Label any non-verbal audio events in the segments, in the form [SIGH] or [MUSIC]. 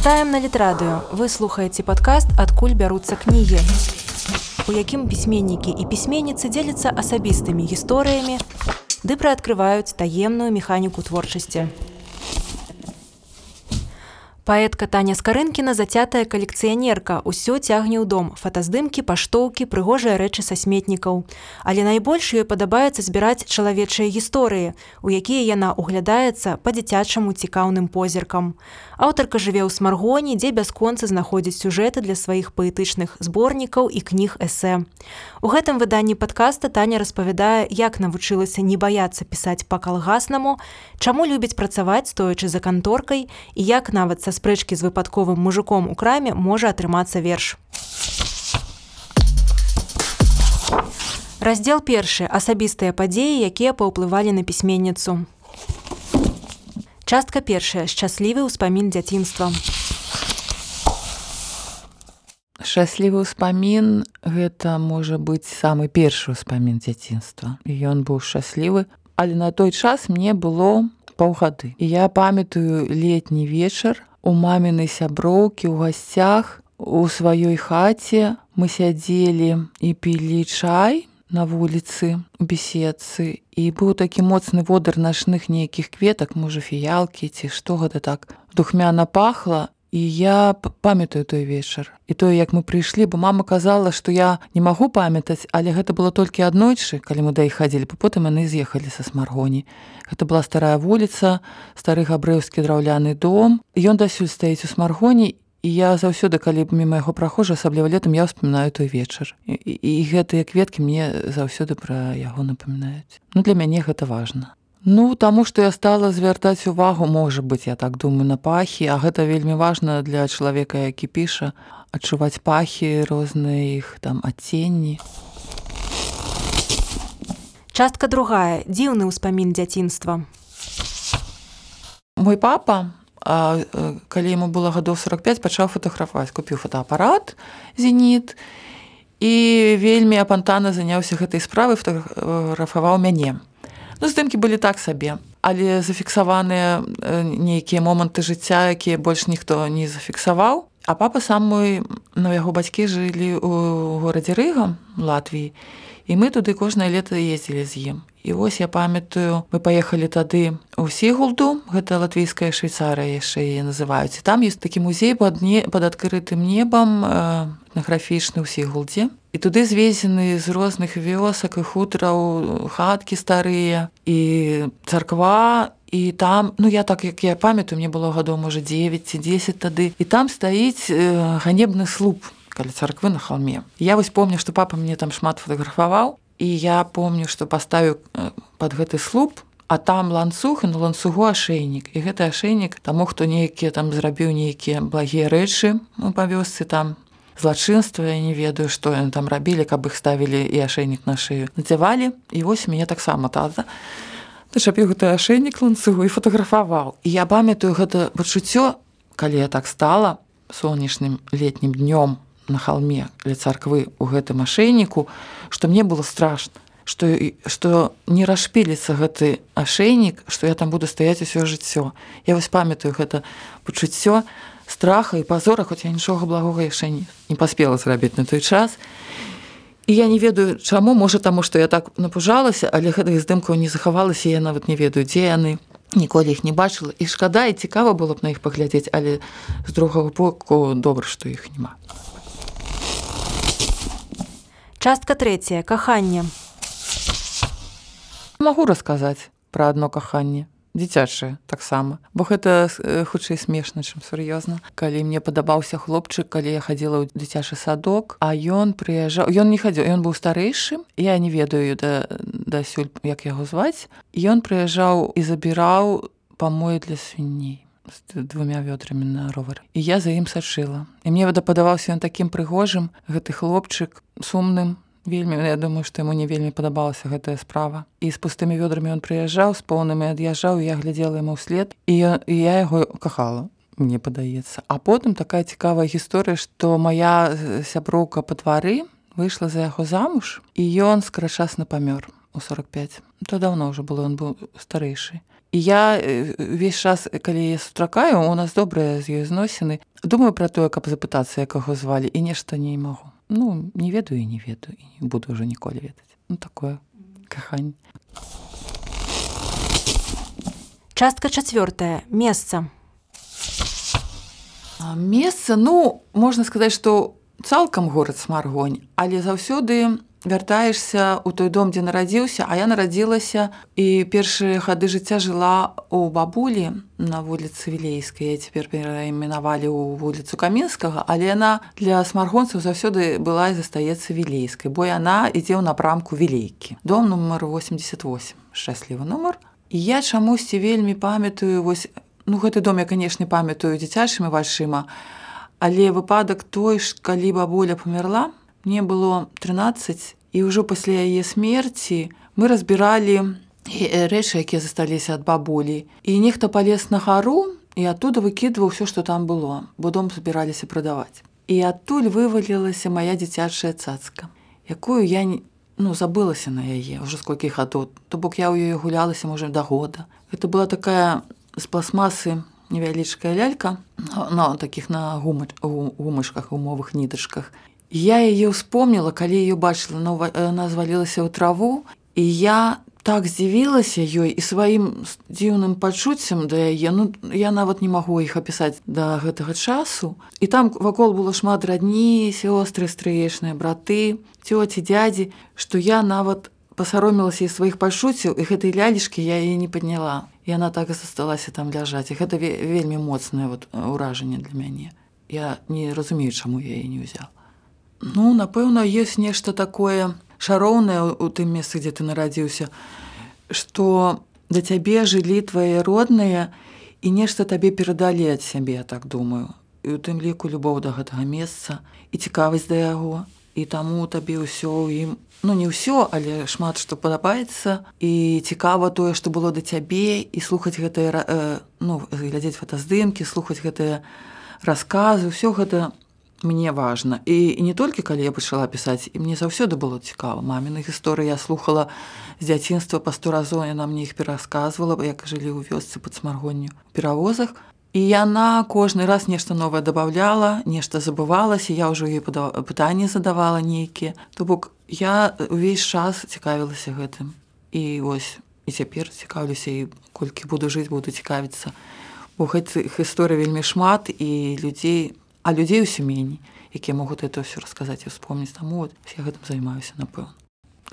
Вітаем на літрадыё. Вы слухаеце падкаст, адкуль бяруцца кнігі. У якім пісьменнікі і пісьменніцы дзеляцца асабістымі гісторыямі, ды прыадкрываюць таемную механіку творчасці. Паэтка Таня Скарынкіна зацятая калекцыянерка, усё цягне ў дом, фотаздымкі, паштоўкі, прыгожыя рэчы са сметнікаў. Але найбольш ёй падабаецца збіраць чалавечыя гісторыі, у якія яна углядаецца па-дзіцячаму цікаўным позіркам. Аўтарка жыве ў смаргоні, дзе бясконца знаходзіць сюжэты для сваіх паэтычных зборнікаў і кніг эсэ. У гэтым выданні падкаста Таня распавядае, як навучылася не баяцца пісаць па-калгаснаму, чаму любіць працаваць стоячы за канторкай і як нават са спрэчкі з выпадковым мужиком у краме можа атрымацца верш. Раздзел першы асабістыя падзеі, якія паўплывалі на пісьменніцу. Частка першая шчаслівы ўспамін дзяцінства. Шчаслівы ўспамін гэта можа быць самы першы ўспамін дзяцінства. Ён быў шчаслівы, але на той час мне было паўгады. І я памятаю летні вечар, у мамінай сяброўкі ў гасцях у сваёй хаце. Мы сядзелі і пілі чай на вуліцы у беседцы. І быў такі моцны водар начных нейкіх кветак можа фіялкі ці што гэта так. Духмяна пахла і я памятаю той вечар і тое як мы прыйшлі бо мама казала што я не магу памятаць але гэта было толькі аднойчы калі мы да іх хадзілі потым яны з'ехалі са смаргоні. Гэта была старая вуліца стары габрэўскі драўляны дом. Ён дасюль стаіць у смаргоні і я заўсёды калі б міма яго прахожа асабліва летам я ўспамінаю той вечар. І, і, і гэтыя кветкі мне заўсёды пра яго напамінаюць. Ну для мяне гэта важна Ну таму што я стала звяртаць увагу можа быць я так думаю на пахі а гэта вельмі важна для чалавека які піша адчуваць пахі розныя іх там адценні. Частка другая. Дзіўны ўспамін дзяцінства. Мой папа а, калі яму было гадоў 45 пачаў фотаграфаваць купіў фотоапарат зеніт і вельмі апантана заняўся гэтай справай фотаграфаваў мяне Ну здымкі былі так сабе, але зафіксаваныя нейкія моманты жыцця, якія больш ніхто не зафіксаваў. А папа сам мой на яго бацькі жылі ў горадзе Рыга Латвіі. І мы туды кожнае лета ездзілі з ім. І вось я памятаю, мы паехалі тады ў сігулду, гэта латвійская швейцарыя яшчэ яе называюць. Там ёсць такі музей пад, не, пад адкрытым небам этнаграфічны ў сігулдзе і туды звезены з розных вёсак і хутраў хаткі старыя і царква і там ну я так як я памятаю мне было гадоў можа 9 ці 10 тады. І там стаіць э, ганебны слуп каля царквы на холме я вось помню што папа мне там шмат фотаграфаваў і я помню што паставіў э, под гэты слуп а там ланцуг на ланцугу ашейнік. І гэты ашейнік таму хто нейкія там зрабіў нейкія благія рэчы ну, па вёсцы там злачынства я не ведаю што яны там рабілі каб іх ставілі і ашейнік на шыю надзявалі і вось мяне таксама таза зачапіў гэты ашейнік ланцугу і фатаграфаваў. І я памятаю гэта пачуццё калі я так стала сонечным летнім днём на холме ля царквы у гэтым ашейніку што мне было страшно што што не расшпіліцца гэты ашейнік што я там буду стаяць усё жыццё. Я вось памятаю гэта пачуццё страха і пазора хоць я нічога благога яшчэ не, не паспела зрабіць на той час. І я не ведаю чаму можа таму што я так напужалася але гэтых здымкаў не захавалася я нават не ведаю дзе яны ніколі іх не бачыла і шкада і цікава было б на іх паглядзець але з другого боку добра што іх няма частка третья. Каханне. Магу расказаць пра адно каханне дзіцячае таксама. Бо гэта хутчэй смешна чым сур'ёзна. Калі мне падабаўся хлопчык калі я хадзіла ў дзіцячы садок а ён прыязджаў ён не хадзіў ён быў старэйшым я не ведаю да дасюль як яго зваць. Ён прыязджаў і забіраў памоі для свіней двумя вёдрамі на ровар. І я за ім сачыла. І мне вада падаваўся ён такім прыгожым гэты хлопчык сумным вельмі я думаю што яму не вельмі падабалася гэтая справа. І з пустымі вёдрамі ён прыязджаў з поўнымі ад'язджаў я глядзела яму ўслед і я, і я яго кахала мне падаецца. А потым такая цікавая гісторыя што моя сяброўка па твары выйшла за яго замуж і ён скрачасна памёр у 45 то давно уже было он быў старэйшы. І я увесь час калі я сустракаю у нас добрыя з ёй зносіны. Думаю пра тое каб запытацца якаго звалі і нешта не магу ну не ведаю і не ведаю і не буду уже ніколі ведаць ну такое кахань. Частка чацвёртая месца. А, месца ну можна сказаць што цалкам горад смаргонь але заўсёды вяртаешся ў той дом дзе нарадзіўся а я нарадзілася і першыя гады жыцця жыла у бабулі на вуліцы вілейскай. Я цяпер перайменавалі ў вуліцу каменскага але яна для смаргонцаў заўсёды была і застаецца вілейскай бо яна ідзе ў напрамку вілейкі. Дом нумар 88 шчаслівы нумар. І я чамусьці вельмі памятаю вось ну гэты дом я канешне памятаю дзіцячымі вачыма але выпадак той ж калі бабуля памерла мне было 13 і ўжо пасля яе смерці мы разбіралі рэчы якія засталіся ад бабулі і нехта палез на гару і оттуда выкідваў все што там было. Бо дом збіраліся прадаваць і адтуль вывалілася моя дзіцячая цацка якую я ну забылася на яе ўжо сколькі гадоў то бок я ў ёй гулялася можа да года. Это была такая з пластмасы невялічкая лялька на таких на гумачках умовых нітачках Я яе ўспомніла, калі ее бачыла, она звалілася ў траву і я так здзівілася ёй і сваім дзіўным пачуццем да яе ну я нават не магу іх апісаць да гэтага часу. І там вакол было шмат радні, сёстры, стрыечныя браты, цёці, дядзі, што я нават пасаромілася і сваіх пачуццяў і гэтай лялішкі я яе не падняла. І она так і засталася там ляжаць. І гэта вельмі моцнае вот, ўражанне для мяне. Я не разумею, чаму я яе не ўзяла. Ну, напэўна, ёсць нешта такое шароўнае ў тым месцы, дзе ты нарадзіўся, што да цябе жылі твае родныя і нешта табе перадалі ад сябе, я так думаю. І у тым ліку любоў да гэтага месца і цікавасць да яго. І таму табе ўсё ў ім ну не ўсё, але шмат што падабаецца і цікава тое, што было да цябе і слухаць гэтыя э, ну, глядзець фотаздымкі, слухаць гэтыя расказы, ўсё гэта мне важна і, не толькі калі я пачала пісаць і мне заўсёды было цікава маміных гісторый я слухала з дзяцінства па сто разоў яна мне іх пераказвала як жылі ў вёсцы пад смаргонню перавозах і яна кожны раз нешта новае дабаўляла нешта забывалася я ўжо ёй пытанні задавала нейкія то бок я увесь час цікавілася гэтым. І ось і цяпер цікаўлюся і колькі буду жыць буду цікавіцца. Бо гэтых гісторый вельмі шмат і людзей у а людзей у сямейні якія могуць это ўсё расказаць і вспомніць таму вот я гэтым займаюся напэўна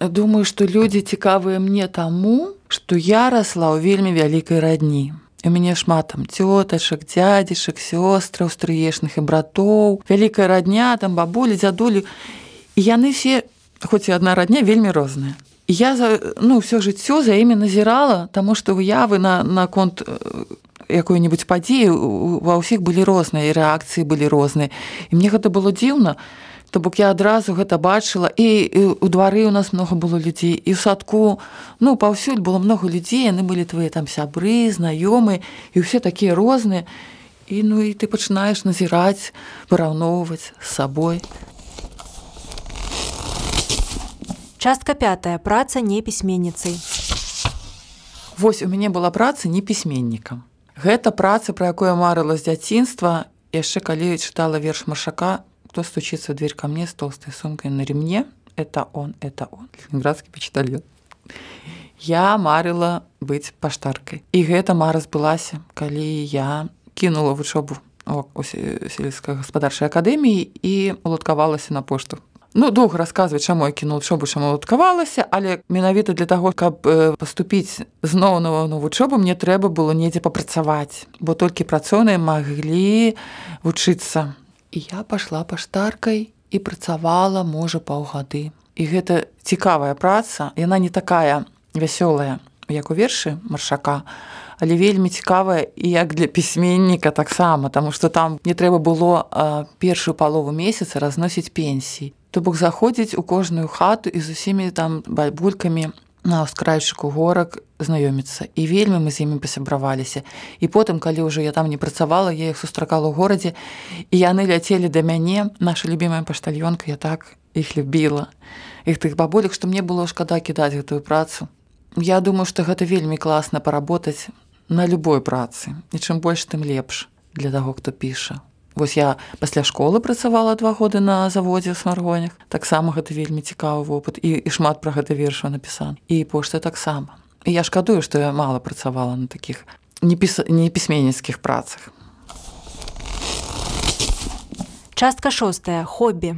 думаю што людзі цікавыя мне таму што я расла ў вельмі вялікай радні у мяне шмат там цётачак дзядзішак сёстраў стрыечных і братоў вялікая радня там бабулі дзядулі яны все хоць і адна радня вельмі розная я за ну ўсё жыццё за імі назірала таму што выявы на наконт якой-нибудь падзеі ва ўсіх былі розныя рэакцыі былі розныя і мне гэта было дзіўна то бок я адразу гэта бачыла і, і у двары у нас много было людзей і ў садку ну паўсюль было много людзей яны былі твае там сябры знаёмы і ўсе такія розныя і ну і ты пачынаеш назіраць параўноўваць з сабой частка пятая. Праца не пісьменніцай Вось у мяне была праца не пісьменнікам Гэта праца, пра якую марыла з дзяцінства, яшчэ калі чытала верш маршака, хто стучыцца дверь ко мне з толстой сумкай на ремне, это он, это он, ленинградскі печтальён. Я марыла быць паштаркай. І гэта мара збылася, калі я кінула вучобу сельскагаспадарчай акадэміі і уладкавалася на пошту Ну доўга расказваць, чаму я кінул вучобу, чаму уладкавалася, але менавіта для таго, каб паступіць зноў на вучобу, мне трэба было недзе папрацаваць, бо толькі працоўныя маглі вучыцца. І я пайшла паштаркай і працавала можа паўгады. І гэта цікавая праца, яна не такая вясёлая, як у вершы маршака, але вельмі цікавая і як для пісьменніка таксама, таму што там не трэба было першую палову месяца разносіць пенсій. То бок заходзіць у кожную хату і з усімі там бальбулькамі на ўскрайчыку горак знаёміцца. І вельмі мы з імі пасябраваліся. І потым, калі ўжо я там не працавала, я іх сустракала ў горадзе і яны ляцелі да мяне, наша любімая паштальёнка, я так іх любіла. іх тых бабулек што мне было шкада кідаць гэтую працу Я думаю што гэта вельмі класна паработаць на любой працы і чым больш тым лепш для таго хто піша Вось я пасля школы працавала два годы на заводзе ў смаргонях. Таксама гэта вельмі цікавы вопыт і, і шмат пра гэта верша напісан і пошта таксама. І я шкадую што я мала працавала на такіх непісьменніцкіх працах. Частка шостая. Хобі.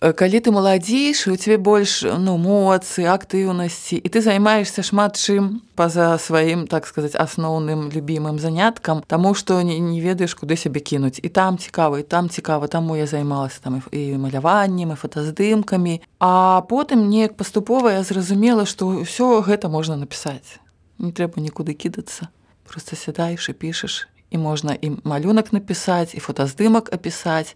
Калі ты маладзейшы у цябе больш ну моцы актыўнасці і ты займаешься шмат чым па-за сваім так сказаць асноўным любімым заняткам таму што не, не ведаеш куды сябе кінуць і там цікава і там цікава таму я займалася там і маляваннем і фотаздымкамі а потым неяк паступова я зразумела што ўсё гэта можна напісаць не трэба нікуды кідацца. Просто сядаеш і пішаш і можна і малюнак напісаць і фотаздымак апісаць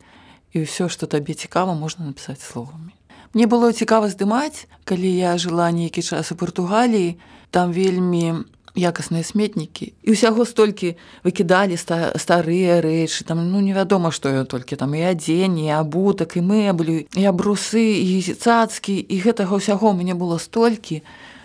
і ўсё што табе цікава можна напісаць словамі мне было цікава здымаць калі я жыла нейкі час у Португаліі там вельмі якасныя сметнікі. І ўсяго столькі выкідалі ста, старыя рэчы там ну невядома што я толькі там і адзенне абутак і мэблю і абрусы і цацкі і гэтага ўсяго мне было столькі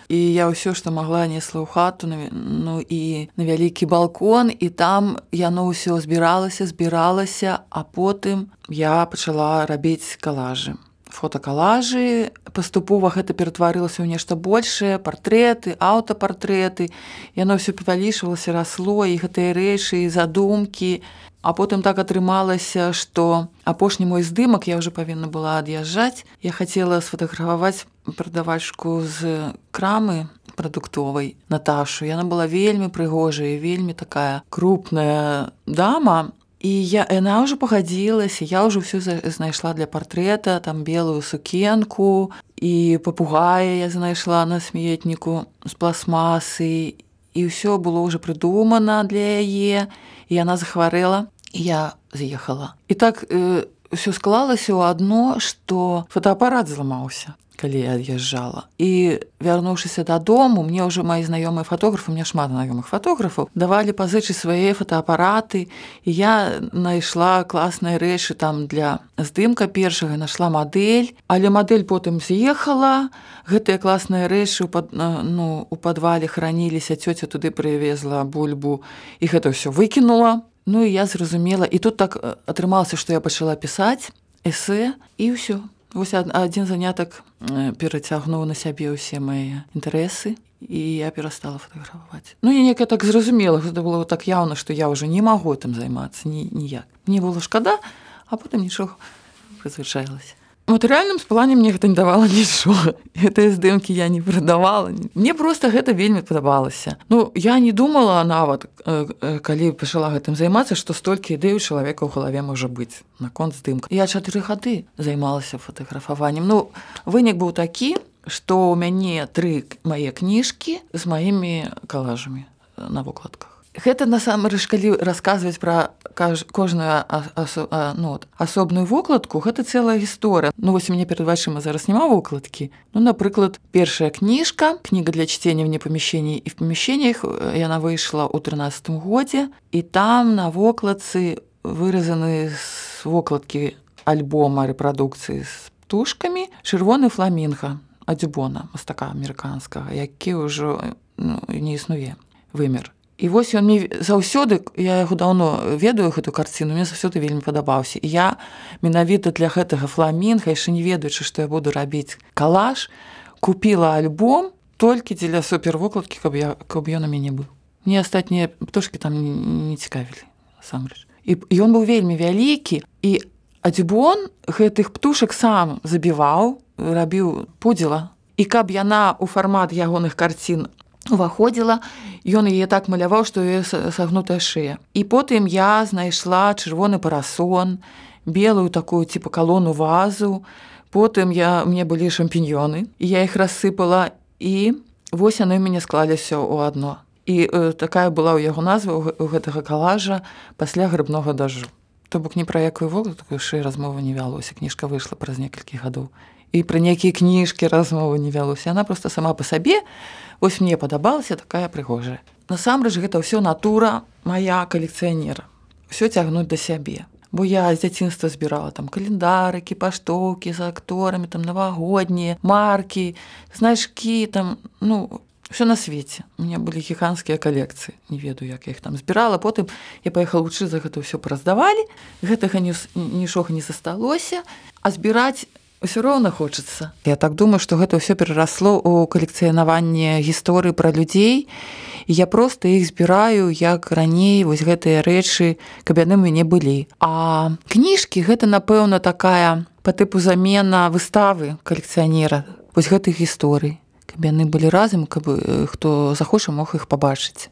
і я ўсё што магла несла ў хату ну і на вялікі балкон. І там яно ўсё збіралася збіралася а потым я пачала рабіць калажы фотокалажы паступова гэта ператварылася ў нешта большее партрэты аўтапартрэты яно ўсё павялічвалася расло і гэтыя рэчы задумкі А потым так атрымалася, што апошні мой здымак я ўжо павінна была ад'язджаць. Я хацела сфотаграфаваць прадавачку з крамы прадуктовай Наташу. Яна была вельмі прыгожая, вельмі такая крупная дама. І я яна ўжо пагадзілася, я ўжо ўсё знайшла для партрэта, там белую сукенку і папугая я знайшла на сметніку з пластмасы. І ўсё было ўжо прыдумана для яе, і яна захварэла я з'ехала і так ўсё э, склалася ў адно што фотоапарат зламаўся калі я ад'язджала. І вярнуўшыся дадому мне ўжо мои знаёмыя фатографы мне шмат знаёмых фатографаў давалі пазычы свае фотоапараты і я найшла класныя рэчы там для здымка першага нашла мадэль. Але мадэль потым з'ехала. Гэтыя класныя рэчы пад ну у падвале храніліся цёця туды прывезла бульбу і гэта ўсё выкінула. Ну і я зразумела і тут так атрымалася, што я пачала пісаць эсэ і ўсё. Вось адзін занятак перацягнуў на сябе ўсе мае інтарэсы і я перастала фатаграфаваць. Ну я неяк так зразумела, гэта было так яўна, што я ўжо не магу там займацца ні, ніяк. Мне было шкада, а потым нічога прызвычаілася матэрыяльным плане мне гэта не давала [LAUGHS] нічога гэтыя здымкі я не прадавала мне просто гэта вельмі падабалася Ну я не думала нават э, э, калі пачала гэтым займацца што столькі ідэй у чалавека ў галаве можа быць наконт здымка. Я чатыры гады займалася фатаграфаваннем. Ну вынік быў такі што ў мяне тры мае кніжкі з маімі калажамі на вокладках гэта насамрэч калі расказваць пра кожную асо, а, ну, асобную вокладку гэта цэлая гісторыя. Ну вось мне перад вашыма зараз няма вокладкі Ну напрыклад першая кніжка кніга для чтення в непамяшенні і в памяшеннях яна выйшла ў тринадцатым годзе і там на вокладцы выразаны з вокладкі альбома рэпрадукцыі з птушкамі чырвоны фламінга адзюбона мастака амерыканскага які ўжо ну, не існуе вымер І вось ён мне заўсёды я яго даўно ведаю гэту карціну мне заўсёды вельмі падабаўся. І я менавіта для гэтага фламінга яшчэ не ведаючы што я буду рабіць калаж купіла альбом толькі дзеля супервокладкі каб я каб ён у мяне быў. Мне астатнія птушкі там не, цікавілі самрэч і ён быў вельмі вялікі і адзюбон гэтых птушак сам забіваў рабіў пудзела. І каб яна у фармат ягоных карцін уваходзіла ён яе так маляваў што яе сагнутая шыя. І потым я знайшла чырвоны парасон белую такую типа калону вазу. Потым я мне былі шампіньёны я іх рассыпала і вось яны мяне склаліся ў адно. І э, такая была ў яго назва у гэтага калажа пасля грыбнога дажу то бок не пра якую вогу такую шэй размова не вялося. Кніжка выйшла праз некалькі гадоў. І пра нейкія кніжкі размовы не вялося. Она просто сама по сабе ось мне падабалася такая прыгожая. Насамрэч гэта ўсё натура моя калекцыянера. Все цягнуць да сябе. Бо я з дзяцінства збірала там календарыкі паштоўкі з акторамі там навагоднія маркі значкі там ну все на свеце. У меня былі гіганцкія калекцыі не ведаю як я іх там збірала. Потым я паехала вучы за гэта ўсё праздавалі. Гэтага ні, нічога не засталося. А збіраць ўсё роўна хочацца. Я так думаю што гэта ўсё перарасло у калекцыянаванне гісторыі пра людзей. І я просто іх збіраю як раней вось гэтыя рэчы каб яны мяне былі. А кніжкі гэта напэўна такая по тыпу замена выставы калекцыянера вось гэтых гісторый. Каб яны былі разам каб хто захоча мог іх пабачыць.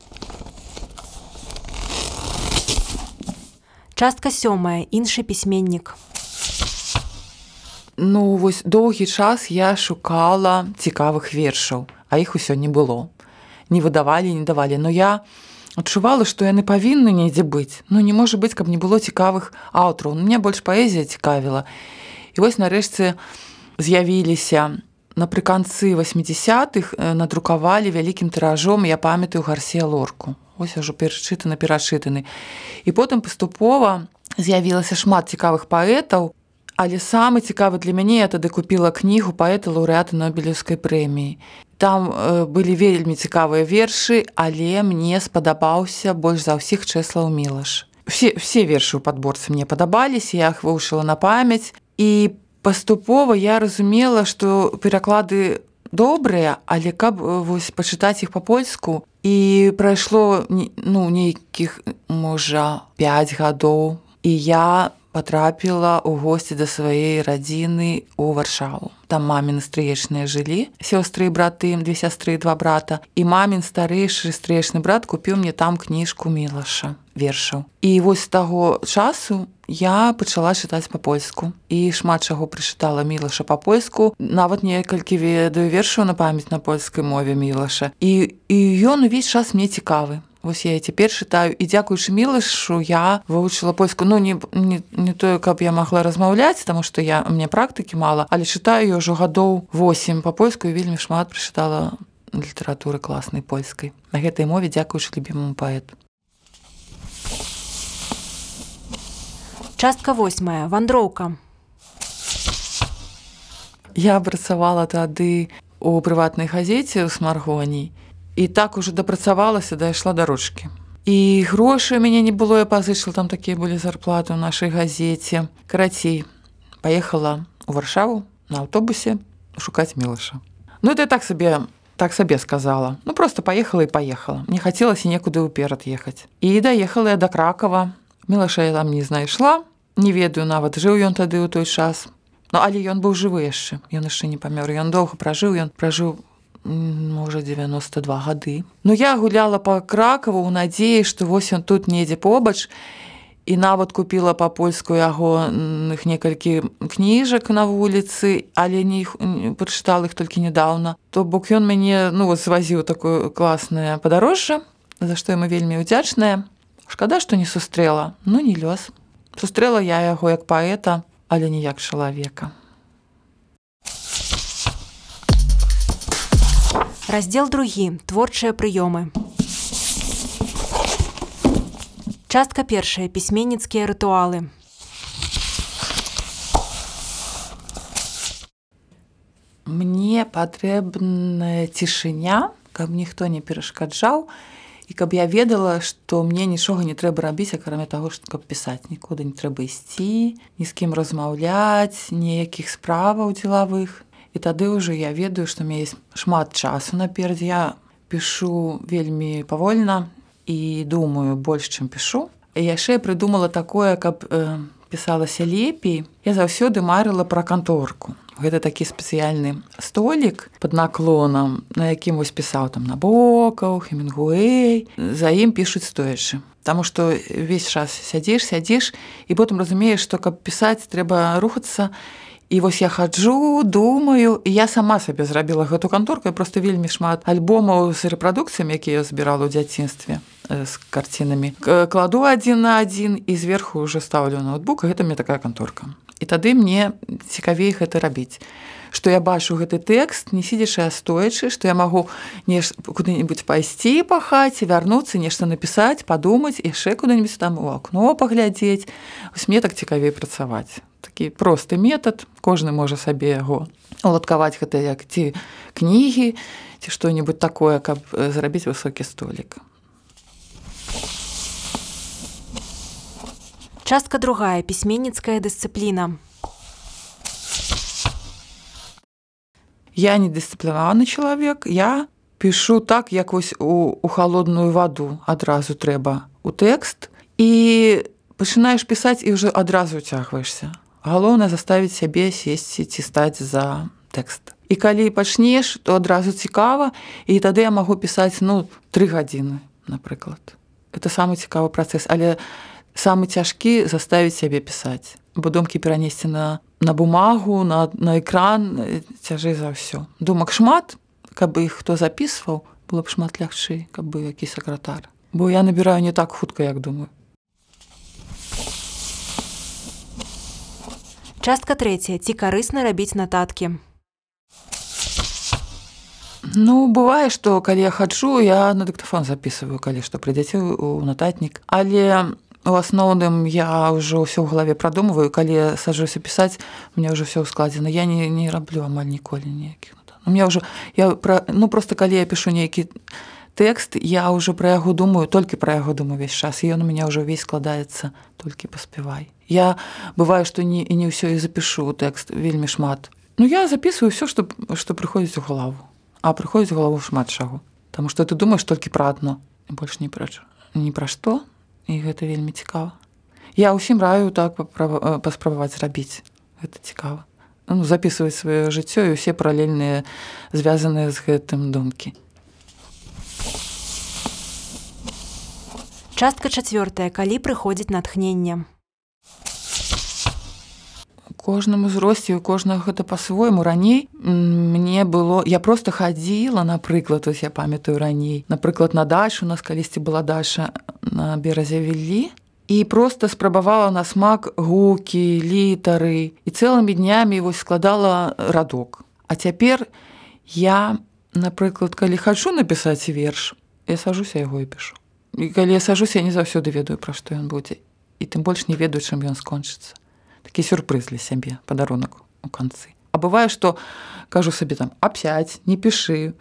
Частка сёмая. Іншы пісьменнік. Ну вось доўгі час я шукала цікавых вершаў, а іх усё не было. Не выдавалі, не давалі, но я адчувала, што яны павінны недзе быць. Ну не можа быць, каб не было цікавых аўтараў. Мне больш паэзія цікавіла. І вось нарэшце з'явіліся напрыканцы 80-х надрукавалі вялікім тыражом, я памятаю гарсе лорку. Вось ўжо перачытаны перачытаны. І потым паступова з'явілася шмат цікавых паэтаў, Але самы цікавы для мяне я тады купіла кнігу паэта лаўрэата нобелеўскай прэміі. Там э, былі вельмі цікавыя вершы, але мне спадабаўся больш за ўсіх чэслаў мілаш. Все, все вершы ў падборцы мне падабаліся, я іх вывучыла на памяць і паступова я разумела, што пераклады добрыя, але каб вось пачытаць іх па-польску і прайшло ну, нейкіх можа 5 гадоў і я потрапіла ў госці да сваей радзіны ў варшаву. Там мамін стрыечныя жылі сёстры і браты две сястры два брата. І мамін старэйшы стрэчны брат купіў мне там кніжку мілаша вершаў. І вось таго часу я пачала чытаць па-польску. І шмат чаго прычытала мілаша па-польску. Нават некалькі ведаю вершаў на памяць на польскай мове мілаша. І і ён увесь час мне цікавы Вось я цяпер чытаю. І дзякуючы мілашу я вывучыла польску ну не, не, не тое каб я магла размаўляць таму што я мне практыкі мала але чытаю ўжо гадоў 8 па-польску вельмі шмат прачытала літаратуры класнай польскай. На гэтай мове дзякуючы любімому паэту. Частка восьмая. Вандроўка. Я працавала тады у прыватнай газеце ў смаргоній і так уже дапрацавалася дайшла дарожкі і грошы мяне не было я пазычыла там такія былі зарплаты ў нашай газеце карацей паехала у варшаву на аўтобусе шукаць мілаша ну это так сабе так сабе сказала. Ну просто поехала і поехала. Не хацелася некуды ўперад ехаць і даехала я да кракова. Мілаша я там не знайшла не ведаю нават жыў ён тады ў той час Ну, але ён быў жывы яшчэ ён яшчэ не памёр ён доўга пражыў ён пражыў можа 92 гады. Ну я гуляла па кракаву ў надзеі, што вось ён тут недзе побач і нават купіла па-польску яго некалькі кніжак на вуліцы, але не прачытала іх толькі нядаўна. То бок ён мяне ну, звазіў такое класнае падарожжа, за што яму вельмі ўдзячная. Шкада, што не сустрэла, ну не лёс. Сустрэла я яго як паэта, але не як чалавека. Раздзел другі творчыя прыёмы. Частка першая пісьменніцкія рытуалы. Мне патрэбная цішыня, каб ніхто не перашкаджаў і каб я ведала, што мне нічога не трэба рабіць, акрамя таго, што каб пісаць нікуды не трэба ісці, ні з кім размаўляць, ніякіх справаў дзелавых. І тады ўжо я ведаю, што мне есть шмат часу наперад. Я пішу вельмі павольна і думаю больш, чым пішу. Яшчэ прыдумала такое, каб э, пісалася лепей, я заўсёды марыла пра канторку. Гэта такі спецыяльны столік под наклонам на якім вось пісаў там набокаў хемінгуэй. За ім пішуць стоячы. Таму што весь час сядзеш сядзеш і потым разумееш што каб пісаць трэба рухацца і вось я хаджу думаю і я сама сабе зрабіла гэту канторку. Просто вельмі шмат альбомаў з рэпрадукцыямі якія я збірала ў дзяцінстве з карцінамі. Кладу адзін на адзін і зверху уже стаўлю ноутбук гэта мне такая канторка. І тады мне цікавей гэта рабіць. што я бачу гэты тэкст не сидзячы а стоячы што я магу неш куды-нибудь пайсці па хаце вярнуцца нешта напісаць падумаць яшчэ куды-нибудь там у акно паглядзець. Вось мне так цікавей працаваць такі просты метад кожны можа сабе яго уладкаваць гэта як ці кнігі ці што-нибудь такое каб зрабіць высокі столік Частка другая пісьменніцкая дысцыпліна. Я не дысцыплінаваны чалавек, я пішу так, як вось у, у холодную ваду адразу трэба у тэкст і пачынаеш пісаць і ўжо адразу уцягваешся. Галоўнае заставіць сябе сесці ці стаць за тэкст. І калі пачнеш, то адразу цікава і тады я магу пісаць ну тры гадзіны, напрыклад. Это самы цікавы працэс, але самы цяжкі заставіць сябе пісаць бо думкі перанесці на на бумагу на, на экран цяжэй за ўсё думак шмат каб іх хто записываў было б шмат лягчэй каб бы які сакратар бо я набіраю не так хутка як думаю частка третья. Ці карысна рабіць нататкі Ну бывае што калі я хачу я на дыктафон записываю калі што прыйдзеце у нататнік але у асноўным я ўжо ўсё ў галаве прадумываю калі сажуся пісаць мне ўжо все складзена я не, не раблю амаль ніколі ніякіх у меня ўжо я пра, ну просто калі я пишу нейкі тэкст я ўжо пра яго думаю толькі пра яго думаю увесь час ён у меня ўжо ўвесь складаецца толькі паспявай я бываю што не і не ўсё і запишу тэкст вельмі шмат. Ну я записываю все што што прыходзіць у галаву а прыходзіць галаву шмат чаго. Таму што ты думаешь толькі пра адно больш не пра ні пра што і гэта вельмі цікава. Я ўсім раю так паспрабаваць зрабіць гэта цікава ну, записываць сваё жыццё і усе паралельныя звязаныя з гэтым думкі частка чавёртая калі прыходзіць натхнення кожным узросце у кожнага гэта па-свойму. Раней мне было я просто хадзіла напрыклад ось я памятаю раней напрыклад на дачу у нас калісьці была даша на беразе віллі і просто спрабавала на смак гукі літары і цэлымі днямі вось складала радок. А цяпер я напрыклад калі хачу напісаць верш я сажуся яго і пішу. І калі я сажуся я не заўсёды ведаю пра што ён будзе. І тым больш не ведаю чым ён скончыцца такі сюрпрыз для сябе падарунак у канцы а бывае што кажу сабе там апсяць не пішы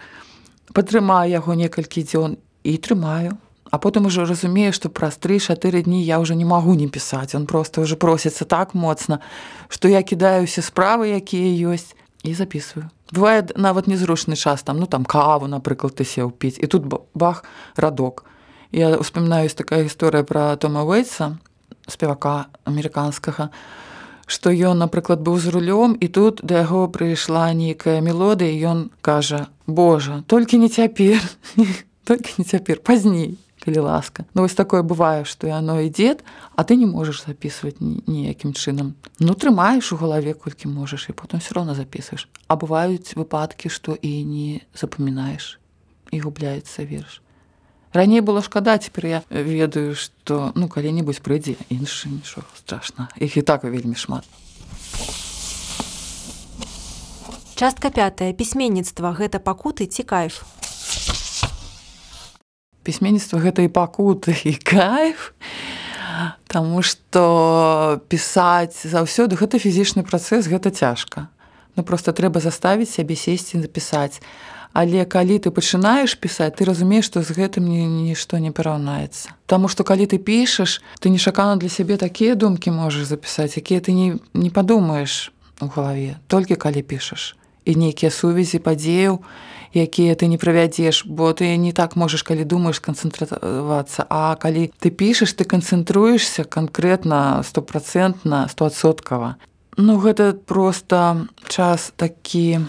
падтрымаю яго некалькі дзён і трымаю а потым ужо разумею што праз тры-чатыры дні я ўжо не магу не пісаць он просто ўжо просіцца так моцна што я кідаюся справы якія ёсць і записываю. Бывае нават незручны час там ну там каву напрыклад ты сеў піць і тут бах радок я успамінаюсь такая гісторыя пра тома вейца спевака амерыканскага у што ён напрыклад быў з рулём і тут да яго прыйшла нейкая мелодыя ён кажа Божа толькі не цяпер [LAUGHS] толькі не цяпер пазней калі ласка Ну вось такое бывае што яно ідзе а ты не можаш записывать ніякім чынам. Ну трымаеш у галаве колькі можаш і потым все роўно записываешь а бываюць выпадкі што і не запамінаеш і губляецца верш раней было шкада цяпер я ведаю што ну калі-небудзь прыйдзе іншы нічога страшна іх і так вельмі шмат. Частка пятая. Пісьменніцтва гэта пакуты ці кайф? Пісьменніцтва гэта і пакуты [LAUGHS] і кайф Таму што пісаць заўсёды гэта фізічны працэс гэта цяжка. Ну просто трэба заставіць сябе сесці запісаць Але калі ты пачынаеш пісаць, ты разумееш, што з гэтым нішто не пераўнаецца. Таму што калі ты пішаш, ты нечакана для сябе такія думкі можаш запісаць, якія ты не, не падумаеш у галаве, толькі калі пішаш і нейкія сувязі падзеяў, якія ты не правядзеш, бо ты не так можаш, калі думаеш канцэнтравацца. А калі ты пішаш, ты канцэнтруешся канкрэтна стопроцентна стосоткава. Ну гэта просто час такі,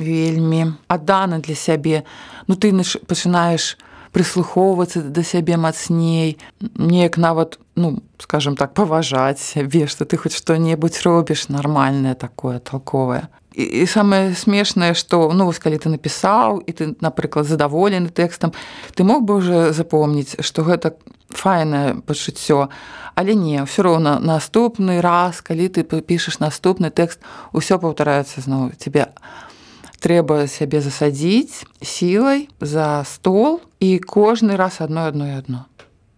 вельмі аддана для сябе. Ну ты пачынаеш прыслухоўвацца да сябе мацней неяк нават ну скажем так паважаць сябе што ты хоць што-небудзь робіш нармальнае такое толковае і, і самае смешнае што ну вось калі ты напісаў і ты напрыклад задаволены тэкстам ты мог бы уже запомніць што гэта файнае пачуццё але не ўсё роўна наступны раз калі ты пішаш наступны тэкст усё паўтараецца зноў тебе трэба сябе засадзіць сілай за стол і кожны раз адно адно і адно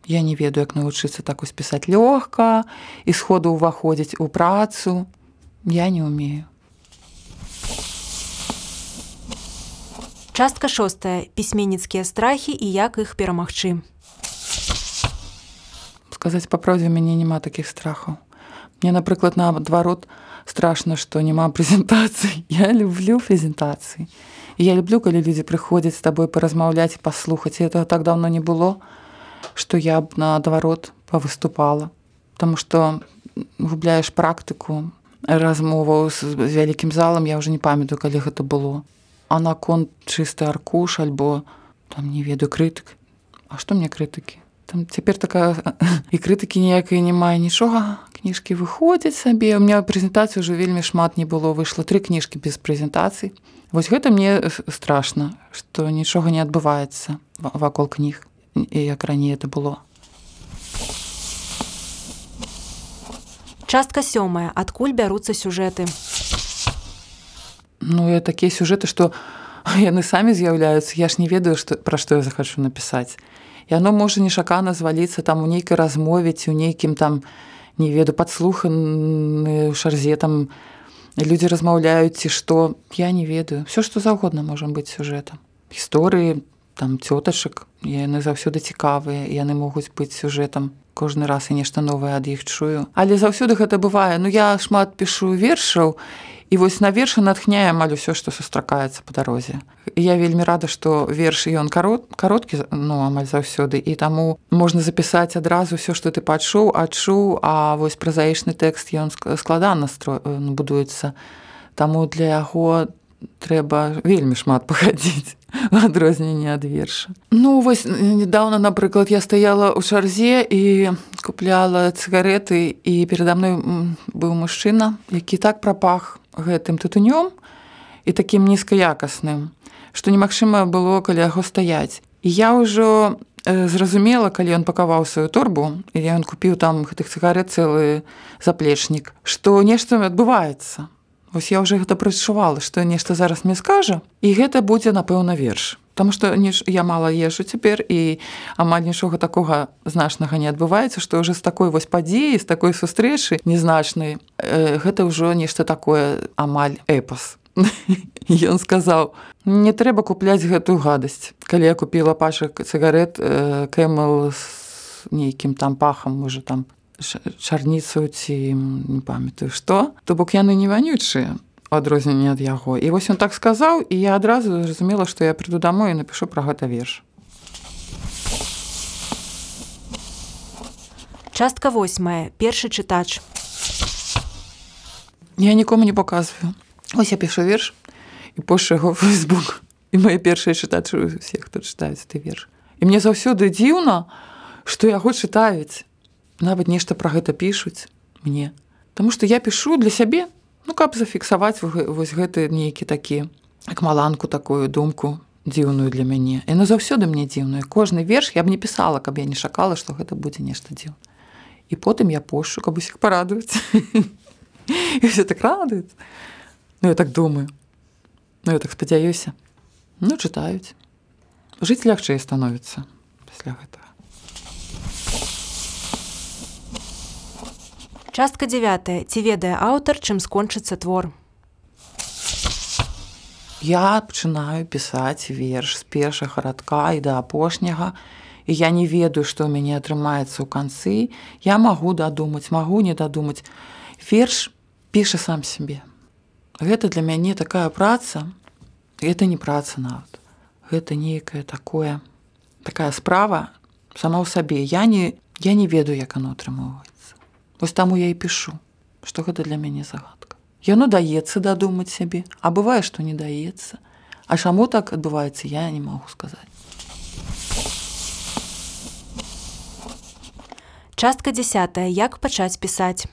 Я не ведаю як навучыцца так успісаць лёгка і сходу ўваходзіць у працу я не умею Частка шостая пісьменніцкія страхі і як іх перамагчы. Сказаць па праўдзе мяне няма такіх страхаў. Мне, напрыклад, наадварот страшна, што няма прэзентацый. [LAUGHS] Я люблю прэзентацыі. Я люблю, калі людзі прыходзяць з табой паразмаўляць і паслухаць. І этого так даўно не было, што я б наадварот павыступала. Таму што губляеш практыку размоваў з вялікім залам, я ўжо не памятаю, калі гэта было а наконт чысты аркуш альбо там не ведаю крытык А што мне крытыкі там цяпер такая і крытыкі ніякай не мае нічога кніжкі выходзяць сабе. У меня прэзентацыю ўжо вельмі шмат не было выйшла тры кніжкі без прэзентацый. Вось гэта мне страшна што нічога не адбываецца вакол кніг і як раней это было. Частка сёмая. Адкуль бяруцца сюжэты? Ну я такія сюжэты што яны самі з'яўляюцца. Я ж не ведаю што пра што я захачу напісаць. Яно можа нешакана зваліцца там у нейкай размове ці ў нейкім там не веду падслуханы ў шарзе там людзі размаўляюць ці што я не ведаю. Все што заўгодна можа быць сюжэтам гісторыі там цётачак яны заўсёды цікавыя яны могуць быць сюжэтам кожны раз і нешта новае ад іх чую але заўсёды гэта бывае. Ну я шмат пішу вершаў і вось на вершы натхняе амаль усё што сустракаецца па дарозе я вельмі рада што верш ён карот кароткі ну амаль заўсёды і таму можна запісаць адразу ўсё што ты пачуў адчуў а вось празаічны тэкст ён складана стро будуецца таму для яго трэба вельмі шмат пахадзіць [LAUGHS] адрозненне ад верша ну вось недавно напрыклад я стаяла ў чарзе і купляла цыгареты і перада мной быў мужчына які так прапах гэтым тытунём і такім нізкаякасным, што немагчыма было каля яго стаяць. І я ўжо зразумела, калі ён пакаваў сваю торбу і ён купіў там гэтых цыгарэт цэлы заплечнік, што нешта адбываецца. Вось я ўжо гэта прачувала, што нешта зараз мне скажа і гэта будзе напэўна верш. Таму што я мала езжу цяпер і амаль нічога такога значнага не адбываецца, што ўжо з такой вось падзеі, з такой сустрэчы незначнай э, гэта ўжо нешта такое амаль эпас. [LAUGHS] Ён сказаў: « Не трэба купляць гэтую гадасць. Калі я купіла пачак цыгарет э, кэмэл з нейкім там пахам уже там чарніцу ці не памятаю што, то бок яны не ванючыя адрозненне ад яго. І вось ён так сказаў і я адразу зразумела што я прыду домой і напишу пра гэта верш. Частка восьмая першы чытач. Я нікому не показываю ось я пішу верш і пошу яго [LAUGHS] фейсбук і мои першыя чытачы усе хто чытаюць ты верш. І мне заўсёды дзіўна што яго чытаюць нават нешта пра гэта пішуць мне. Таму што я пішу для сябе Ну каб зафіксаваць вось гэты нейкі такі як маланку такую думку дзіўную для мяне. На заўсёды мне дзіўную кожны верш я б не пісала каб я не шакала што гэта будзе нешта дзіў і потым я пошу каб усіх парадуюць [LAUGHS] і все так радуюць. Ну я так думаю. Ну я так спадзяюся. Ну чытаюць. Жыць лягчэй становіцца пасля гэтага Частка 9 ці ведае аўтар, чым скончыцца твор. Я пачынаю пісаць верш з першага радка і да апошняга. І я не ведаю, што ў мяне атрымаецца ў канцы. Я магу дадумаць, магу не дадумаць. Верш піша сам сябе. Гэта для мяне такая праца, гэта не праца нават. Гэта нейкае такое такая справа сама ў сабе. Я не, я не ведаю, як оно атрымоўваць. Вось таму я і пішу, што гэта для мяне загадка. Яно даецца дадумаць сябе, а бывае, што не даецца. А чаму так адбываецца, я не магу сказаць. Частка 10 як пачаць пісаць.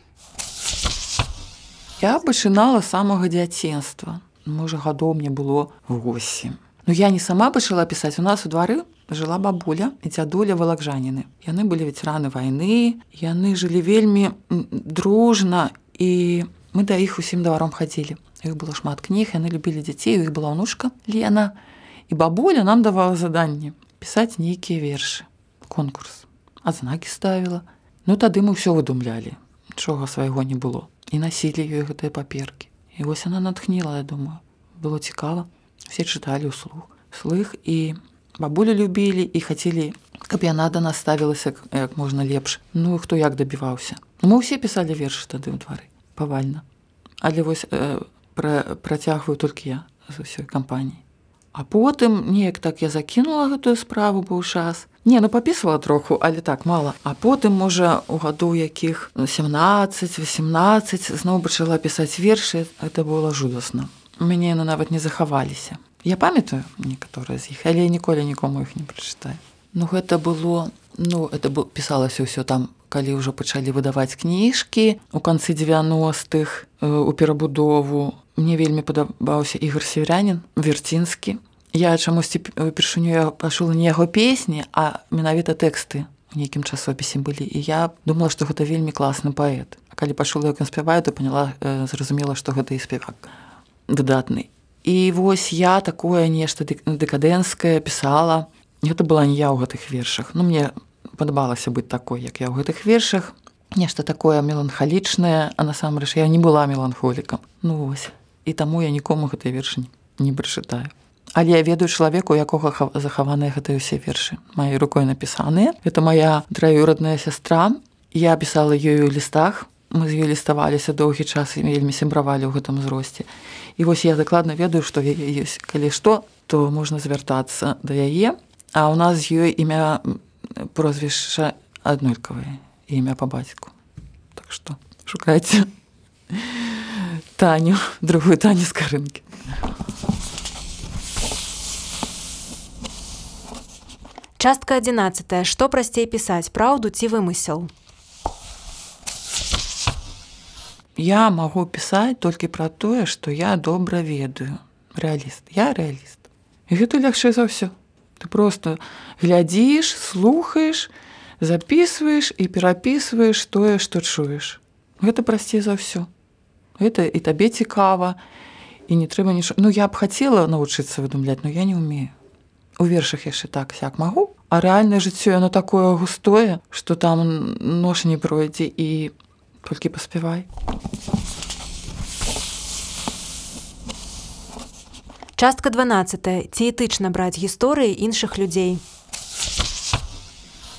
Я пачынала самага дзяцінства. Можа, гадоў мне было 8. Ну я не сама пачала пісаць у нас у двары жыла бабуля і дзядуля валакжаніны. Яны былі ветэраны вайны, яны жылі вельмі дружна і мы да іх усім дваром хадзілі. Іх было шмат кніг, яны любілі дзяцей, у іх была ўнучка Лена. І бабуля нам давала заданні пісаць нейкія вершы, конкурс. Адзнакі ставіла. Ну тады мы ўсё выдумлялі, чога свайго не было. І насілі ёй гэтыя паперкі. І вось яна натхніла, я думаю, было цікава. Все чыталі ўслух слых і бабулю любілі і хацелі, каб яна да нас ставілася як можна лепш. Ну хто як дабіваўся. Мы ўсе пісалі вершы тады ў двары павальна. Але вось э, пра, працягваю толькі я з усёй кампаніі. А потым неяк так я закінула гэтую справу быў час. Не, ну папісвала троху, але так мала. А потым можа у гадоў якіх 17-18 зноў пачала пісаць вершы, это было жудасна. У мяне яны нават не захаваліся. Я памятаю некаторыя з іх, але я ніколі нікому іх не прачытаю. Ну гэта было ну это пісалася ўсё там, калі ўжо пачалі выдаваць кніжкі у канцы 90-х у перабудову. Мне вельмі падабаўся ігор северянин верцінскі. Я чамусьці упершыню я пачула не яго песні, а менавіта тэксты нейкім часопісе былі. І я думала, што гэта вельмі класны паэт. А калі пачула, як ён спяваю, то поняла зразумела, што гэта і спевак выдатны. І вось я такое нешта дэкадэнскае пісала. Гэта была не я ў гэтых вершах. Ну мне падабалася быць такой, як я ў гэтых вершах. Нешта такое меланхалічнае, а насамрэч я не была меланхолікам. Ну вось. І таму я нікому гэтай вершы не прачытаю. Але я ведаю чалавеку, якога захаваныя гэтыя ўсе вершы. Маёй рукой напісаныя. Это моя траюрадная сястра. Я пісала ёю ў лістах. Мы з ёй ліставаліся доўгі час і вельмі сябравалі ў гэтым узросце. І вось я дакладна ведаю, што ёсць калі што, то можна звяртацца да яе. А ў нас з ёй імя прозвішча аднолькавае імя па бацьку. Так што шукайце [LAUGHS] Таню, другую таню з карынкі. Частка 11. Што прасцей пісаць праўду ці вымысел? Я магу пісаць толькі пра тое, што я добра ведаю рэаліст я рэаліст гэта лягчэй за ўсё ты просто глядзіш слухаеш записываешь і перапісваеш тое што чуеш гэта прасцей за ўсё гэта і табе цікава і не трэба нічого ну я б хацела навучыцца выдумляць но я не умею. У вершах яшчэ так сяк магу а рэальнае жыццё яно такое густое што там нож не пройдзе і толькі паспявай. Частка 12. Ці этычна браць гісторыі іншых людзей.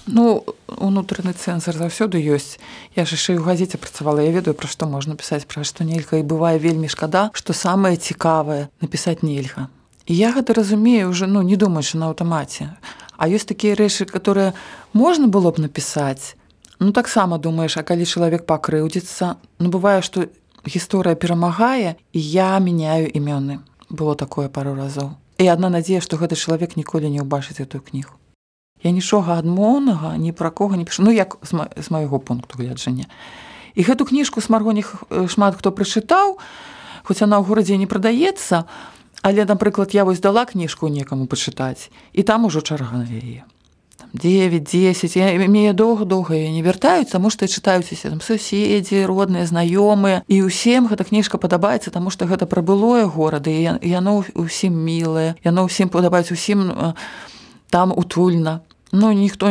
Ну унутраны цэнзар заўсёды ёсць. Я ж яшчэ ў газеце працавала, я ведаю, пра што можна пісаць пра што нельга і бывае вельмі шкада, што самае цікавае напісаць нельга. І я гэта разумею уже ну не думаючы на аўтамаце. А ёсць такія рэчы, которые можна было б напісаць, Ну таксама думаеш, а калі чалавек пакрыўдзіцца, ну бывае, што гісторыя перамагае і я мяняю імёны. Было такое пару разоў. І адна надзея, што гэты чалавек ніколі не ўбачыць эту кнігу. Я нічога адмоўнага ні пра кого не пішу, ну як з, ма з майго пункту гледжання. І гэту кніжку смаргоніх шмат хто прачытаў, хоць яна ў горадзе не прадаецца, але, напрыклад, я вось дала кніжку некаму пачытаць і там ужо чарга на яе. 9 10 мне доўга-доўга не вяртаюць таму што чытаюцеся там суседзі родныя знаёмыя і ўсім гэта кніжка падабаецца таму што гэта пра былое горада і яно ўсім мілае яно ўсім падабаецца усім там утульна Ну ніхто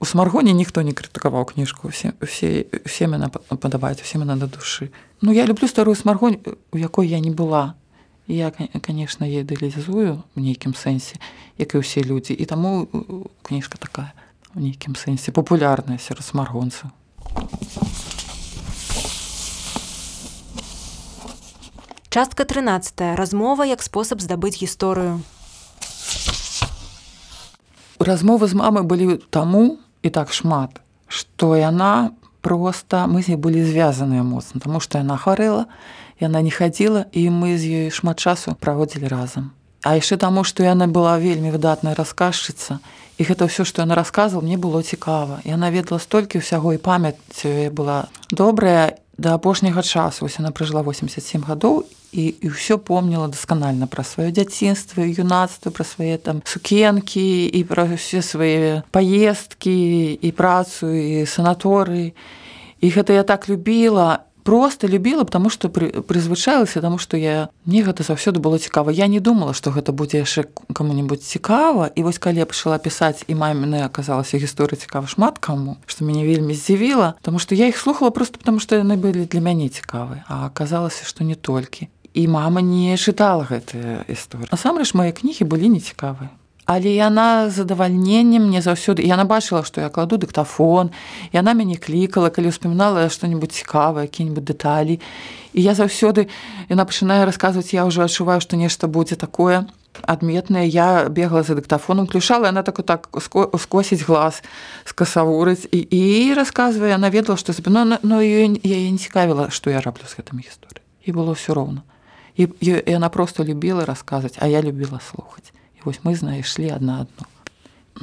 у смаргоне ніхто не крытыкаваў кніжку усе усе усе мяне падабаюць усім на да душы Ну я люблю старую смаргонь у якой я не была я конечно я ідэалізую в нейкім сэнсе як і ўсе людзі і таму кніжка такая у нейкім сэнсе папулярная сярод смаргонцаў частка 13 размова як спосаб здабыць гісторыю размовы з мамай былі таму і так шмат што яна просто мы з ней былі звязаныя моцна тому што яна хварэла яна не хадзіла і мы з ёй шмат часу праводзілі разам. А яшчэ таму, што яна была вельмі выдатная расказчыца і гэта ўсё, што яна расказвала, мне было цікава. Яна ведала столькі ўсяго і памяць была добрая, да апошняга часу вось яна пражыла 87 гадоў і, і ўсё помніла дасканальна пра сваё дзяцінства юнацтва пра свае там сукенкі і пра ўсе свае паездкі і працу і санаторыі і гэта я так любіла просто любіла потому что прызвычалася тому что я мне гэта заўсёды было цікава я не думала что гэта будзе яшчэ кому-нибудь цікава і вось калі я пачала пісаць і маміны аказалася гісторыя цікава шмат каму что мяне вельмі здзівіла тому что я их слухала просто потому что яны былі для мяне цікавы а аказалася что не толькі. І мама не чытала гэтыя гісторыі насамрэч мае кнігі былі нецікавыя але яна задавальненнем мне заўсёды яна бачыла што я кладу дыктафон яна мяне клікала калі успамінала што-нибудь цікавае які-нибудь дэталі. І я заўсёды яна пачынае расказваць я ўжо адчуваю што нешта будзе такое адметнае. Я бегла за дыктафоном ключала яна так так скосіць глаз скасавурыць і і расказвае яна ведала што спіно но яе не цікавіла што я раблю з гэтымі гісторыі і было ўсё роўна. І яна просто любіла расказваць а я любіла слухаць І вось мы знайшлі адна адну.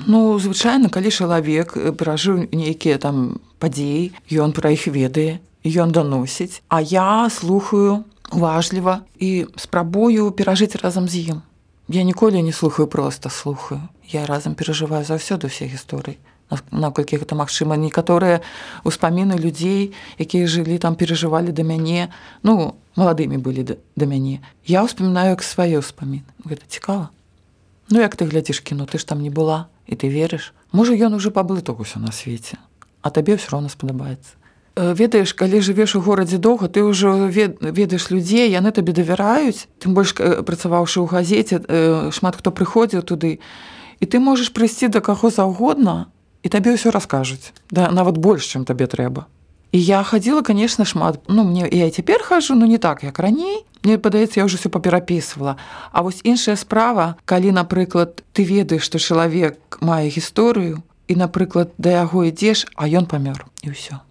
Ну звычайна, калі чалавек перажыў нейкія там падзеі, ён пра іх ведае, ён даносіць, А я слухаю уважліва і спрабую перажыць разам з ім. Я ніколі не слухаю проста слухаю. Я разам перажываю заўсёды ўсе гісторыі. Наколькі гэта магчыма, некаторыя ўспаміны людзей, якія жылі там перажывалі да мяне, ну маладымі былі да, да мяне. Я ўспамінаю як свае ўспаміны. Гэта цікава. Ну як ты глядзіш кіно, ты ж там не была і ты верыш. Можа ён уже паблыток усё на свеце, а табе ўсё роўна спадабаецца. Ведаеш, калі жывеш у горадзе доўга, ты ўжо ведаеш людзей, яны табе давяраюць, тым больш працаваўшы ў газеце, шмат хто прыходзіў туды. І ты можаш прыйсці да каго заўгодна і табе ўсё раскажуць, да, нават больш, чым табе трэба. І я хадзіла, конечно, шмат. Ну мне я цяпер хожу, ну не так, як раней. Мне падаецца, я ўжо ўсё паперапісвала. А вось іншая справа, калі, напрыклад, ты ведаеш, што чалавек мае гісторыю і, напрыклад, да яго ідзеш, а ён памёр і ўсё.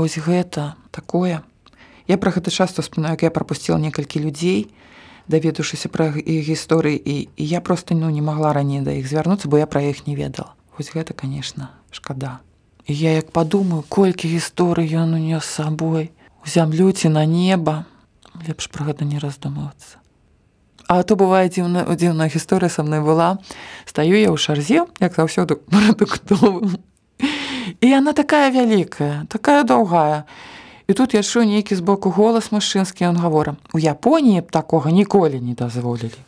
Вось гэта такое. Я пра гэта часто спынаю, як я прапусціла некалькі людзей, даведаўшыся пра іх гісторыі і, і я просто ну, не магла раней да іх звярнуцца, бо я пра іх не ведала. Вось гэта, конечно, шкада. І я як падумаю, колькі гісторый ён унёс сабой, у зямлю ці на неба, лепш пра гэта не раздумвацца. А то бывае дзіўна дзіўная гісторыя са мной была. Стаю я ў шарзе, як заўсёды [LAUGHS] прадуктовым. І яна такая вялікая, такая доўгая. І тут я чую нейкі з боку голас мужчынскі, ён гавора: « У Японіі б такога ніколі не дазволілі.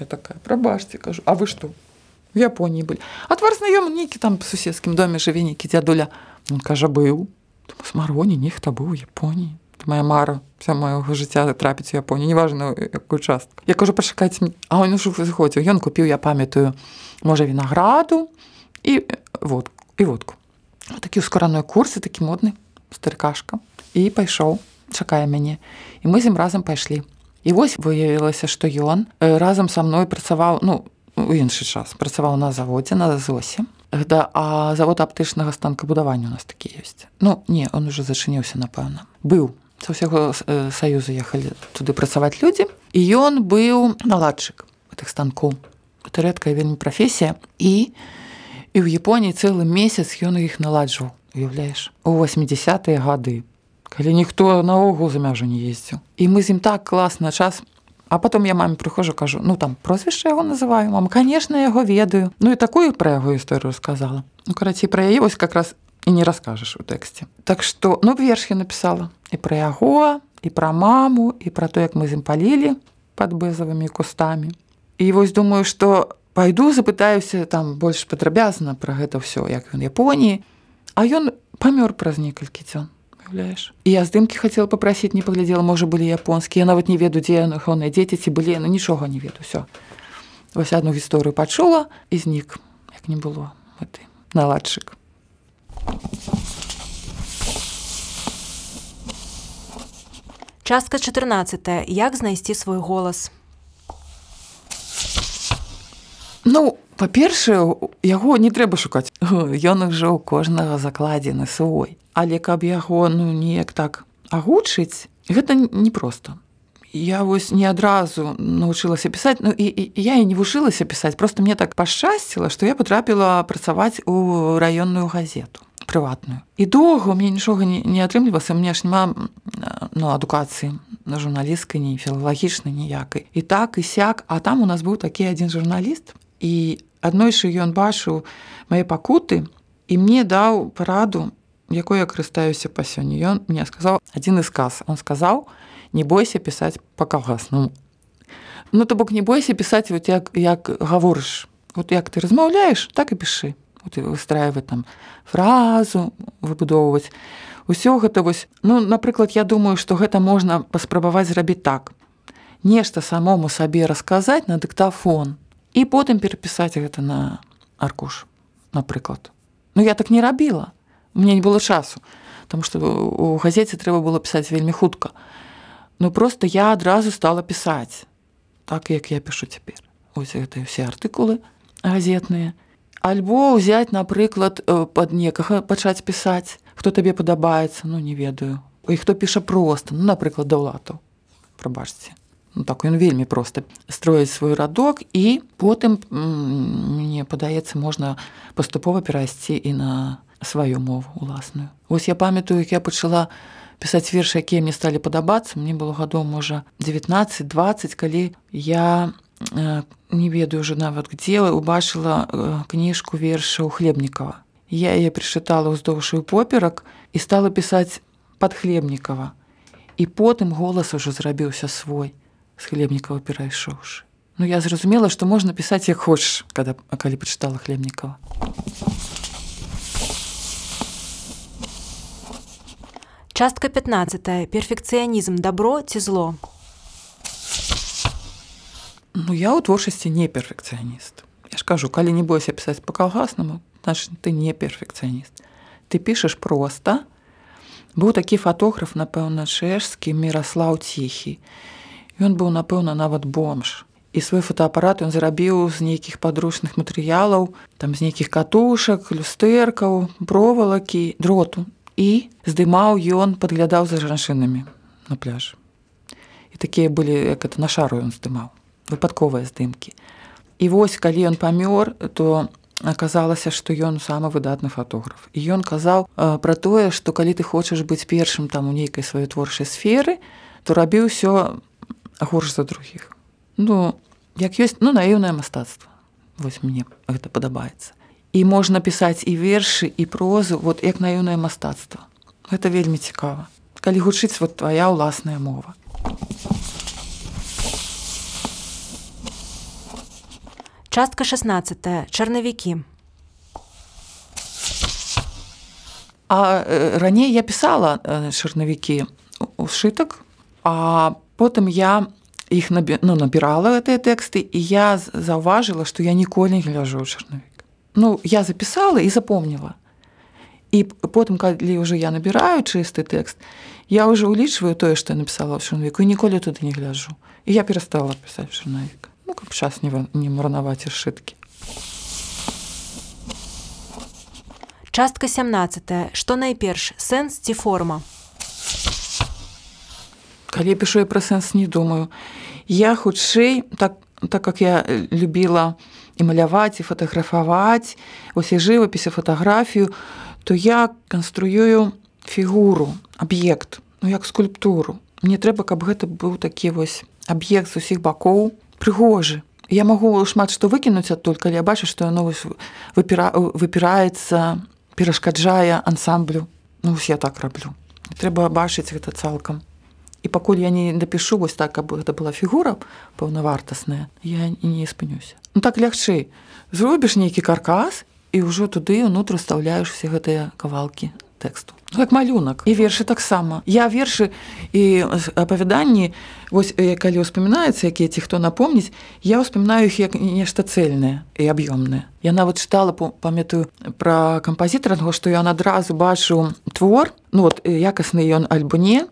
Я такая прабачце кажу, А вы што? в Японіі былі а твар знаёмы нейкі там суседскім доме жыве нейкі дзядуля он кажа быў смароне нехта быў у Японіі моя мара вся маёга жыцця трапіць у Японію неважна якую частку. Я кажу пачакаць а он ўжо выходзіў ён купіў я памятаю можа вінаграду і вот і водку. Такі ускораной курсы такі модны старыкашка і пайшоў чакае мяне і мы з ім разам пайшлі і вось выявілася што ён разам са мной працаваў ну у іншы час працаваў на заводзе на зосе да, а завод аптычнага станкабудавання у нас такі ёсць ну не он уже зачыніўся напэўна быў са ўсяго саюза ехалі туды працаваць людзі і ён быў наладчык гэтых станкоў это рэдкая вельмі прафесія і і ў Японіі цэлы месяц ён іх наладжваў уяўляеш у 80-тые гады калі ніхто наогул за мяжу не ездзіў і мы з ім так класна час А потом я маме прыхожу кажу ну там прозвішча яго называю мам конечно яго ведаю ну і такую пра яго гісторыю сказала ну карацей пра яе вось как раз і не раскажаш у тэксце так что ну верш я написала і пра яго і пра маму і пра то як мы з ім палілі под бэзавымі кустамі. І вось думаю что пайду запытаюся там больш падрабязна пра гэта ўсё як ён Японіі. А ён памёр праз некалькі дзён уяўляеш? І я здымкі хацела папрасіць не паглядзела можа былі японскія. Нават не ведаю дзе яны дзеці ці былі на нічога не ведаю все вось одну гісторыю пачула і знік як не было ты наладчык частка 14 як знайсці свой голас? Ну па-першае яго не трэба шукаць. [LAUGHS] Ён ужо ў кожнага закладзены свой. Але каб яго ну неяк так агучыць гэта непросто. Я вось не адразу навучылася пісаць ну і, і я і не вучылася пісаць. Просто мне так пашчасціла што я потрапіла працаваць у раённую газету прыватную. І доўга мне нічога не, не атрымлівалася. Мне ж няма ну адукацыі на журналісткай ні філалагічнай ніякай. І так і сяк. А там у нас быў такі адзін журналіст і аднойшы ён бачыў мае пакуты і мне даў параду якой я карыстаюся па сёння. Ён мне сказаў адзін і сказ он сказаў не бойся пісаць па калгаснаму ну то бок не бойся пісаць вот як як гаворыш. Вот як ты размаўляеш так і пішы выстраивать там фразу выбудоўваць. Усё гэта вось ну напрыклад я думаю что гэта можна паспрабаваць зрабіць так. Нешта самому сабе расказаць на дыктафон і потым перапісаць гэта на аркуш напрыклад. Ну я так не рабіла. Мне не было часу там что у газеце трэба было пісаць вельмі хутка. Ну просто я адразу стала пісаць так як я пишу цяпер. Ось гэта все артыкулы газетныя альбо ўзяць напрыклад под некага пачаць пісаць хто табе падабаецца ну не ведаю. І хто піша просто ну напрыклад даўлатаў. Прабачце. Ну, так ён вельмі проста строіць свой радок і потым мне падаецца можна паступова перайсці і на сваю мову уласную ось я памятаю як я пачала пісаць вершы якія мне сталі падабацца. Мне было гадоў можа 19-20 калі я не ведаю уже нават где убачыла кніжку вершаў хлебнікова я яе прычытала ўздоўжую поперак і стала пісаць под хлебнікова і потым голас ужо зрабіўся свой з хлебнікова перайшоўшы. Ну я зразумела што можна пісаць як хочаш когда калі пачытала хлебнікова Частка 15 перфекцыянізм. Добро ці зло Ну я ў творчасці не перфекцыяніст Я ж кажу калі не бойся пісаць по калгаснаму значит ты не перфекцыяніст ты пішаш просто. Быў такі фатограф напэўна чэшскі міраслаў ціхі ён быў напэўна нават бомж. І свой фотоапарат ён зрабіў з нейкіх падручных матэрыялаў там з нейкіх катушак люстэркаў провалакі дроту. І здымаў ён падглядаў за жанчынамі на пляж і такія былі як это на шару ён здымаў выпадковыя здымкі. І вось калі ён памёр то аказалася што ён самы выдатны фатограф. І ён казаў пра тое што калі ты хочаш быць першым там у нейкай сваёй творчай сферы то рабі ўсё горш за другіх. Ну як ёсць ну наіўнае мастацтва. Вось мне гэта падабаецца. І можна пісаць і вершы і прозу вот як наіўнае мастацтва. Гэта вельмі цікава. Калі гучыць вот твоя ўласная мова Частка 16 чарнавікі. А э, раней я пісала э, чарнавікі у сшытак, а потым я іх набі, ну, набірала гэтыя тэксты і я заўважыла, што я ніколі не гляжу ў чарнавік. Ну я запісала і запомніла. І потым калі ўжо я набіраю чысты тэкст, я ўжо ўлічваю тое, што я напісала ў чарнавіку і ніколі туды не гляжу. І я перастала пісаць чарнавік ну, каб час не, не марнаваць сшыткі. Частка 17 што найперш сэнс ці форма? Калі я пішу я пра сэнс не думаю. Я хутчэй так так как я любіла і маляваць і фатаграфаваць усе жывапісе фатаграфію то я канструюю фігуру аб'ект ну як скульптуру. Мне трэба каб гэта быў такі вось аб'ект з усіх бакоў прыгожы. Я магу шмат што выкінуць адтуль калі я бачу што яно выпіра выпіраецца перашкаджае ансамблю. Ну я так раблю. Трэба бачыць гэта цалкам. І пакуль я не дапішу вось так каб гэта была фігура паўнавартасная я не спынюся ну так лягчэй. Зробіш нейкі каркас і ўжо туды ўнутр устаўляеш все гэтыя кавалкі тэксту як малюнак і вершы таксама я вершы і апавяданні вось калі ўспамінаецца якія ці хто напомніць я ўспамінаю іх як нешта цельнае і аб'ёмнае я нават чытала памятаю пра кампазітара таго што ён адразу бачыў твор ну вот якасны ён альбо не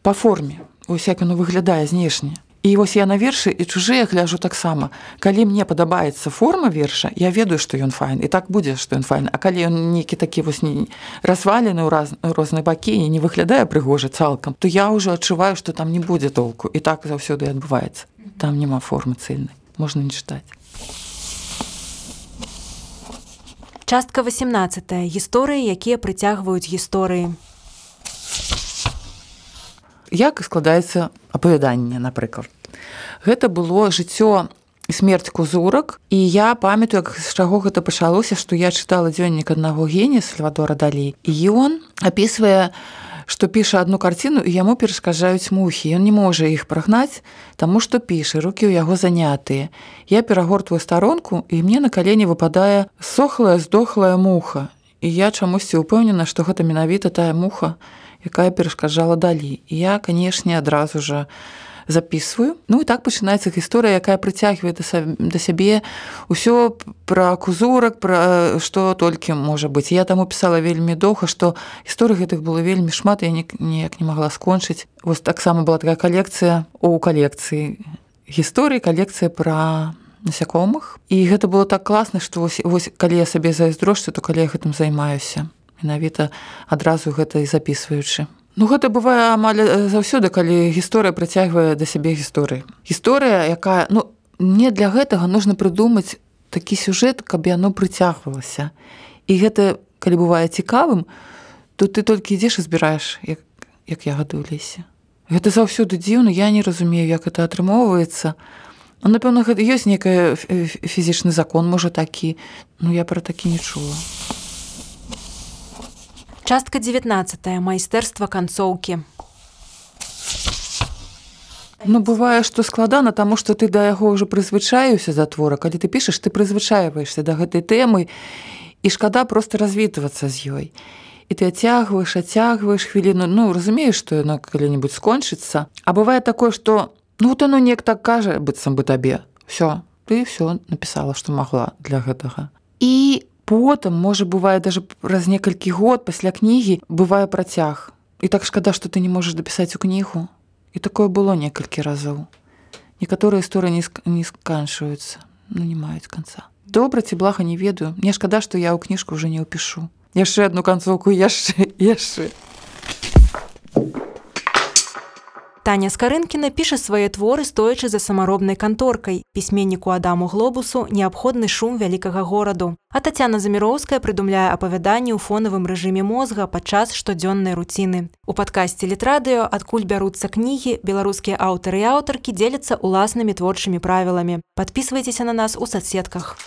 па форме усяк яно выглядае знешне І вось я на вершы і чужыя гляжу таксама. Калі мне падабаецца форма верша, я ведаю, што ён файн і так будзе, што ён файн. А калі ён нейкі такі вось развалены ў раз, розныя бакі і не выглядае прыгожа цалкам, то я ўжо адчуваю, што там не будзе толку і так заўсёды адбываецца. Там няма формы цэльнай, можна не чытаць. Частка 18 гісторыі, якія прыцягваюць гісторыі. Як складаецца апавяданне напрыклад. Гэта было жыццё смерць кузурак і я памятаю як з чаго гэта пачалося што я чытала дзённік аднаго генія сальвадора далі і ён апісвае што піша одну карціну і яму перашкаджаюць мухі. Ён не можа іх прагнаць таму што піша рукі ў яго занятыя. Я перагортваю старонку і мне на калені выпадае сохлая здохлая муха. І я чамусьці ўпэўнена што гэта менавіта тая муха якая перашкаджала далі. І я канешне адразу же записываю ну і так пачынаецца гісторыя якая прыцягвае да сябе ўсё пра кузурак пра што толькі можа быць. Я таму пісала вельмі доўга што гісторый гэтых было вельмі шмат я неяк не магла скончыць. Вось таксама была такая калекцыя у калекцыі гісторыі калекцыя пра насякомых. І гэта было так класна што вось, вось калі я сабе зайздрошся то калі я гэтым займаюся менавіта адразу гэта і записываючы Ну гэта бывае амаль заўсёды калі гісторыя прыцягвае да сябе гісторыі. Гісторыя якая ну не для гэтага нужно прыдумаць такі сюжэт каб яно прыцягвалася. І гэта калі бывае цікавым то ты толькі ідзеш і збіраеш як, як я гаду лесе. Гэта заўсёды дзіўна я не разумею як это атрымоўваецца. Напэўна гэта ёсць некая фізічны закон можа такі. Ну я пра такі не чула Частка 19 майстэрства канцоўкі. Ну бывае, што складана, таму што ты да яго ўжо прызвычаюся за твора, калі ты пішаш, ты прызвычайваешся да гэтай тэмы і шкада проста развітвацца з ёй. І ты ацягваеш, ацягваеш хвіліну, ну разумееш, што яно калі-небудзь скончыцца. А бывае такое, што ну вот оно неяк так кажа быццам бы табе. Всё, ты ўсё напісала, што магла для гэтага. І потым можа бывае даже праз некалькі год пасля кнігі бывае працяг. І так шкада што ты не можаш дапісаць у кнігу. І такое было некалькі разоў. Некаторыя гісторыі не, не сканчваюцца ну не маюць канца. Добра ці блага не ведаю. Мне шкада што я ў кніжку уже не ўпішу. Яшчэ одну канцоўку яшчэ яшчэ Таня Скарынкіна піша свае творы стоячы за самаробнай канторкай. Пісьменніку Адаму глобусу неабходны шум вялікага гораду. А Тацяна Заміроўская прыдумляе апавяданні ў фонавым рэжыме мозга падчас штодзённай руціны. У падкасці літрадыё адкуль бяруцца кнігі, беларускія аўтары і аўтаркі дзеляцца ўласнымі творчымі правіламі. Падпісвайцеся на нас у соцсетках.